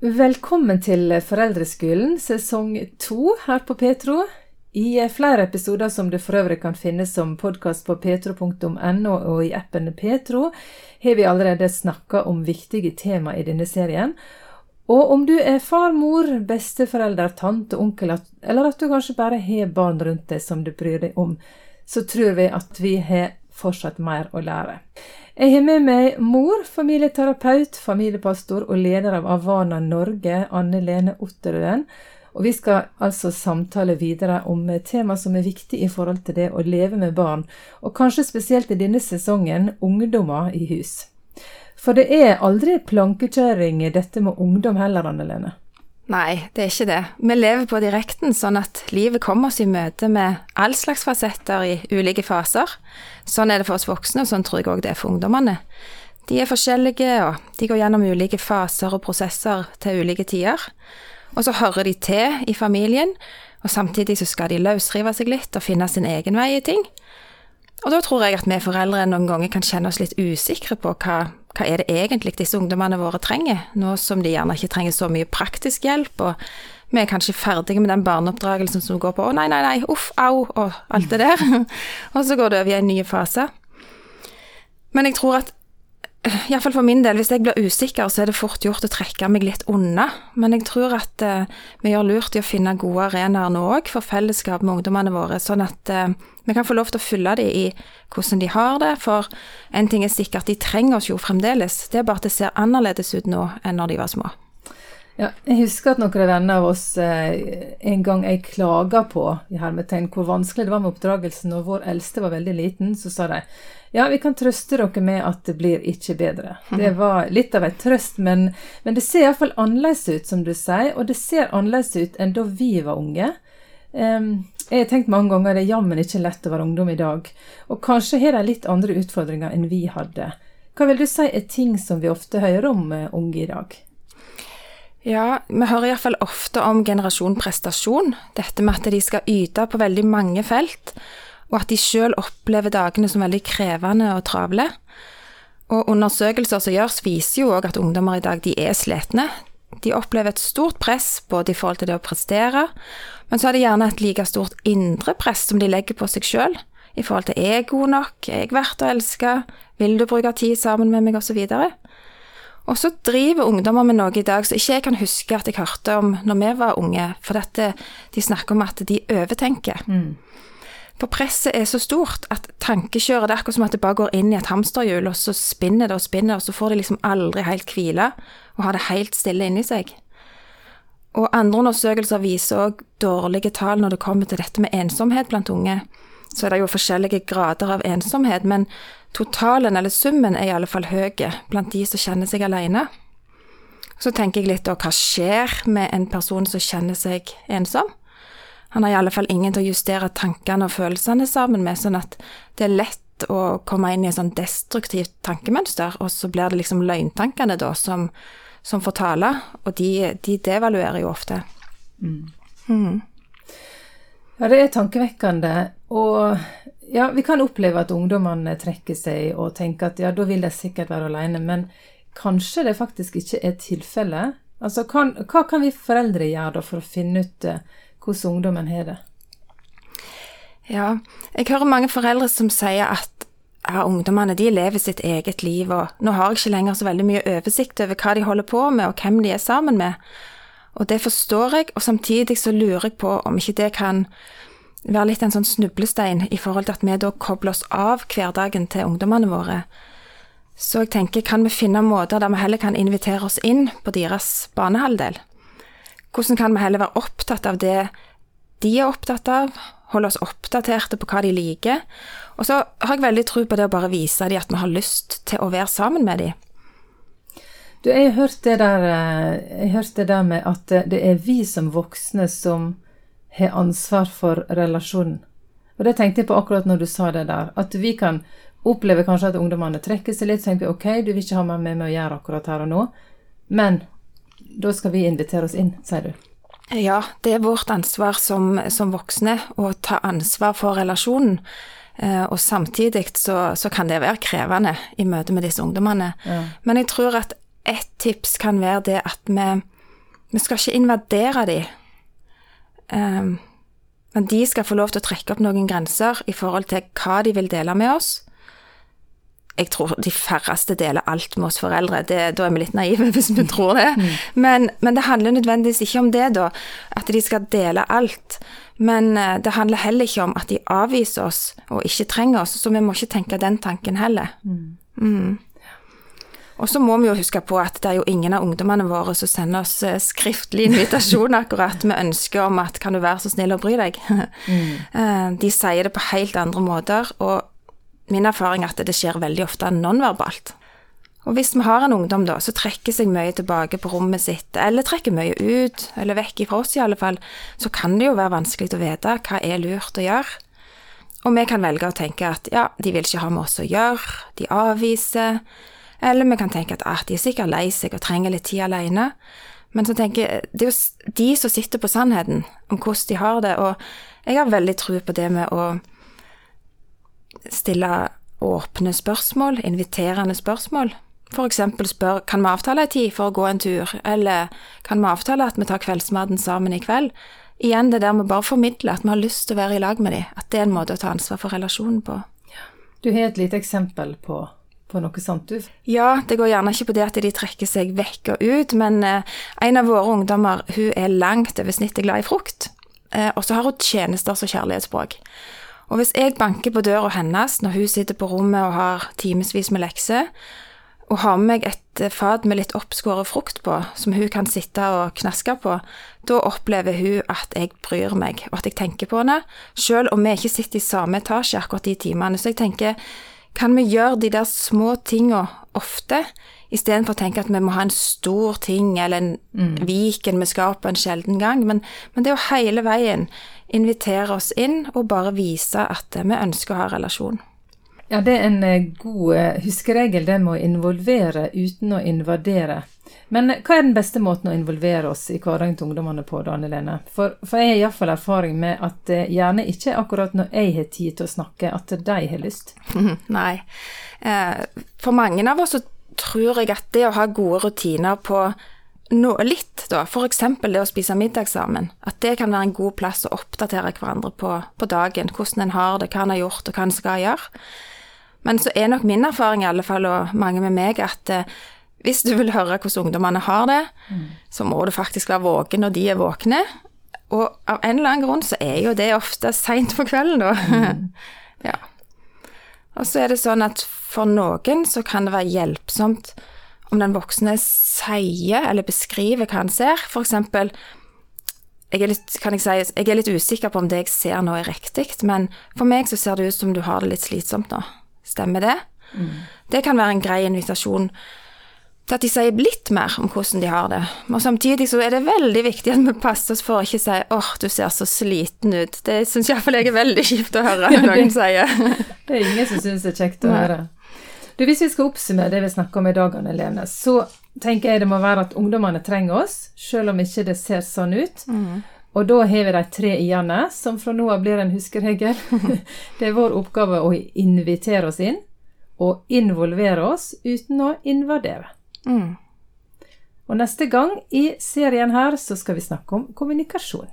Velkommen til Foreldreskolen, sesong to her på Petro. I flere episoder som du for øvrig kan finne som podkast på petro.no og i appen Petro, har vi allerede snakka om viktige tema i denne serien. Og om du er far, mor, besteforelder, tante, onkel, eller at du kanskje bare har barn rundt deg som du bryr deg om, så tror vi at vi har fortsatt mer å lære. Jeg har med meg mor, familieterapeut, familiepastor og leder av Avana Norge, Anne Lene Otterøen. Og vi skal altså samtale videre om tema som er viktig i forhold til det å leve med barn, og kanskje spesielt i denne sesongen ungdommer i hus. For det er aldri plankekjøring dette med ungdom heller, Anne Lene? Nei, det er ikke det. Vi lever på direkten, sånn at livet kommer oss i møte med all slags fasetter i ulike faser. Sånn er det for oss voksne, og sånn tror jeg òg det er for ungdommene. De er forskjellige, og de går gjennom ulike faser og prosesser til ulike tider. Og så hører de til i familien, og samtidig så skal de løsrive seg litt og finne sin egen vei i ting. Og da tror jeg at vi foreldre noen ganger kan kjenne oss litt usikre på hva hva er det egentlig disse ungdommene våre trenger, nå som de gjerne ikke trenger så mye praktisk hjelp, og vi er kanskje ferdige med den barneoppdragelsen som går på 'å, nei, nei, nei, uff, au', og alt det der. og så går det over i en ny fase. Men jeg tror at Iallfall for min del, hvis jeg blir usikker, så er det fort gjort å trekke meg litt unna. Men jeg tror at eh, vi gjør lurt i å finne gode arenaer nå òg for fellesskap med ungdommene våre, sånn at eh, vi kan få lov til å følge dem i hvordan de har det. For en ting er sikkert, de trenger oss jo fremdeles. Det er bare at det ser annerledes ut nå enn når de var små. Ja, jeg husker at noen venner av oss eh, en gang jeg klaga på i hermetegn, hvor vanskelig det var med oppdragelsen, og vår eldste var veldig liten, så sa de ja, vi kan trøste dere med at det blir ikke bedre. Det var litt av en trøst, men, men det ser iallfall annerledes ut, som du sier, og det ser annerledes ut enn da vi var unge. Um, jeg har tenkt mange ganger det er jammen ikke lett å være ungdom i dag, og kanskje har de litt andre utfordringer enn vi hadde. Hva vil du si er ting som vi ofte hører om uh, unge i dag? Ja, vi hører iallfall ofte om generasjon prestasjon. Dette med at de skal yte på veldig mange felt, og at de sjøl opplever dagene som veldig krevende og travle. Og undersøkelser som gjøres, viser jo òg at ungdommer i dag de er slitne. De opplever et stort press både i forhold til det å prestere, men så har de gjerne et like stort indre press som de legger på seg sjøl, i forhold til er jeg god nok, er jeg verdt å elske, vil du bruke tid sammen med meg, osv. Og, og så driver ungdommer med noe i dag som ikke jeg kan huske at jeg hørte om når vi var unge, for dette, de snakker om at de overtenker. Mm. For presset er så stort at tankekjøret det er akkurat som at det bare går inn i et hamsterhjul, og så spinner det og spinner, og så får de liksom aldri helt hvile og har det helt stille inni seg. Og andre undersøkelser viser òg dårlige tall når det kommer til dette med ensomhet blant unge. Så er det jo forskjellige grader av ensomhet, men totalen, eller summen, er i alle fall høy blant de som kjenner seg alene. Så tenker jeg litt da, hva skjer med en person som kjenner seg ensom? Han har i alle fall ingen til å justere tankene og følelsene sammen med, sånn at det er lett å komme inn i et sånn destruktivt tankemønster, og så blir det liksom løgntankene da som, som får tale, og de, de devaluerer jo ofte. Mm. Mm. Ja, det er tankevekkende. Og ja, vi kan oppleve at ungdommene trekker seg og tenker at ja, da vil de sikkert være alene, men kanskje det faktisk ikke er tilfellet. Altså, kan, hva kan vi foreldre gjøre da for å finne ut uh, hvordan ungdommen har det? Ja, jeg hører mange foreldre som sier at ja, ungdommene de lever sitt eget liv, og nå har jeg ikke lenger så veldig mye oversikt over hva de holder på med, og hvem de er sammen med. Og det forstår jeg, og samtidig så lurer jeg på om ikke det kan være litt en sånn snublestein i forhold til at vi da kobler oss av hverdagen til ungdommene våre. Så jeg tenker, kan vi finne måter der vi heller kan invitere oss inn på deres banehalvdel? Hvordan kan vi heller være opptatt av det de er opptatt av, holde oss oppdaterte på hva de liker? Og så har jeg veldig tro på det å bare vise dem at vi har lyst til å være sammen med dem. Du, jeg har hørt det der, eh, jeg hørt det der med at det er vi som voksne som har ansvar for relasjonen. Og det tenkte jeg på akkurat når du sa det der. At vi kan oppleve kanskje at ungdommene trekker seg litt. Tenker vi ok, du vil ikke ha meg med meg å gjøre akkurat her og nå. Men da skal vi invitere oss inn, sier du. Ja, det er vårt ansvar som, som voksne å ta ansvar for relasjonen. Eh, og samtidig så, så, kan det være krevende i møte med disse ungdommene. Ja. Men jeg tror at ett tips kan være det at vi Vi skal ikke invadere de, um, men de skal få lov til å trekke opp noen grenser i forhold til hva de vil dele med oss. Jeg tror de færreste deler alt med oss foreldre, det, da er vi litt naive hvis vi tror det. Men, men, det handler nødvendigvis ikke om det, da, at de skal dele alt. Men uh, det handler heller ikke om at de avviser oss og ikke trenger oss, så vi må ikke tenke den tanken heller. Mm. Og så må vi jo huske på at det er jo ingen av ungdommene våre som sender oss eh, skriftlig invitasjon akkurat med ønske om at kan du være så snill å bry deg. Mm. Eh, de sier det på helt andre måter, og min erfaring er at det skjer veldig ofte nonverbalt. Og hvis vi har en ungdom da, som trekker seg mye tilbake på rommet sitt, eller trekker mye ut, eller vekk ifra oss i alle fall, så kan det jo være vanskelig å vite hva er lurt å gjøre. Og vi kan velge å tenke at ja, de vil ikke ha med oss å gjøre, de avviser, eller vi kan tenke at ah, de er sikkert lei seg og trenger litt tid alene. Men så tenker jeg, det er jo de som sitter på sannheten om hvordan de har det, og jeg har veldig tro på det med å stille åpne spørsmål, inviterende spørsmål. Eksempel spør kan vi avtale en tid for å gå en tur, eller kan vi avtale at vi tar kveldsmaten sammen i kveld? Igjen det der med bare formidle at vi har lyst til å være i lag med dem, at det er en måte å ta ansvar for relasjonen på. Du har et lite eksempel på på noe sånt, du? Ja, det går gjerne ikke på det at de trekker seg vekk og ut, men eh, en av våre ungdommer hun er langt over snittet glad i frukt. Eh, og så har hun tjenester som kjærlighetsspråk. Og hvis jeg banker på døra hennes når hun sitter på rommet og har timevis med lekser, og har med meg et eh, fat med litt oppskåret frukt på, som hun kan sitte og knaske på, da opplever hun at jeg bryr meg, og at jeg tenker på henne, selv om vi ikke sitter i samme etasje akkurat de timene. Så jeg tenker kan vi gjøre de der små tinga ofte, istedenfor å tenke at vi må ha en stor ting eller en mm. Viken vi skal på en sjelden gang? Men, men, det å hele veien invitere oss inn og bare vise at vi ønsker å ha relasjon. Ja, det er en eh, god eh, huskeregel, det med å involvere uten å invadere. Men hva er den beste måten å involvere oss i hverdagen til ungdommene på, Anne Lene? For, for jeg har iallfall erfaring med at det gjerne ikke er akkurat når jeg har tid til å snakke, at de har lyst. Nei. Eh, for mange av oss så tror jeg at det å ha gode rutiner på noe litt, da, f.eks. det å spise middag sammen, at det kan være en god plass å oppdatere hverandre på, på dagen, hvordan en har det, hva en har gjort og hva en skal gjøre. Men så er nok min erfaring i alle fall, og mange med meg, at eh, hvis du vil høre hvordan ungdommene har det, mm. så må du faktisk være våken når de er våkne. Og av en eller annen grunn så er jo det ofte seint på kvelden, da. Mm. ja. Og så er det sånn at for noen så kan det være hjelpsomt om den voksne sier eller beskriver hva han ser. For eksempel jeg er, litt, jeg, si, jeg er litt usikker på om det jeg ser nå er riktig, men for meg så ser det ut som du har det litt slitsomt nå. Stemmer det? Mm. Det kan være en grei invitasjon til at de sier litt mer om hvordan de har det. Men samtidig så er det veldig viktig at vi passer oss for å ikke si 'åh, oh, du ser så sliten ut'. Det syns iallfall jeg er veldig kjipt å høre når noen sier. det er ingen som syns det er kjekt å høre. Du, Hvis vi skal oppsummere det vi snakker om i dag, Anne Lene, så tenker jeg det må være at ungdommene trenger oss, selv om ikke det ser sånn ut. Mm. Og da har vi de tre i-ene, som fra nå av blir en huskeregel. det er vår oppgave å invitere oss inn, og involvere oss uten å invadere. Mm. Og neste gang i serien her så skal vi snakke om kommunikasjon.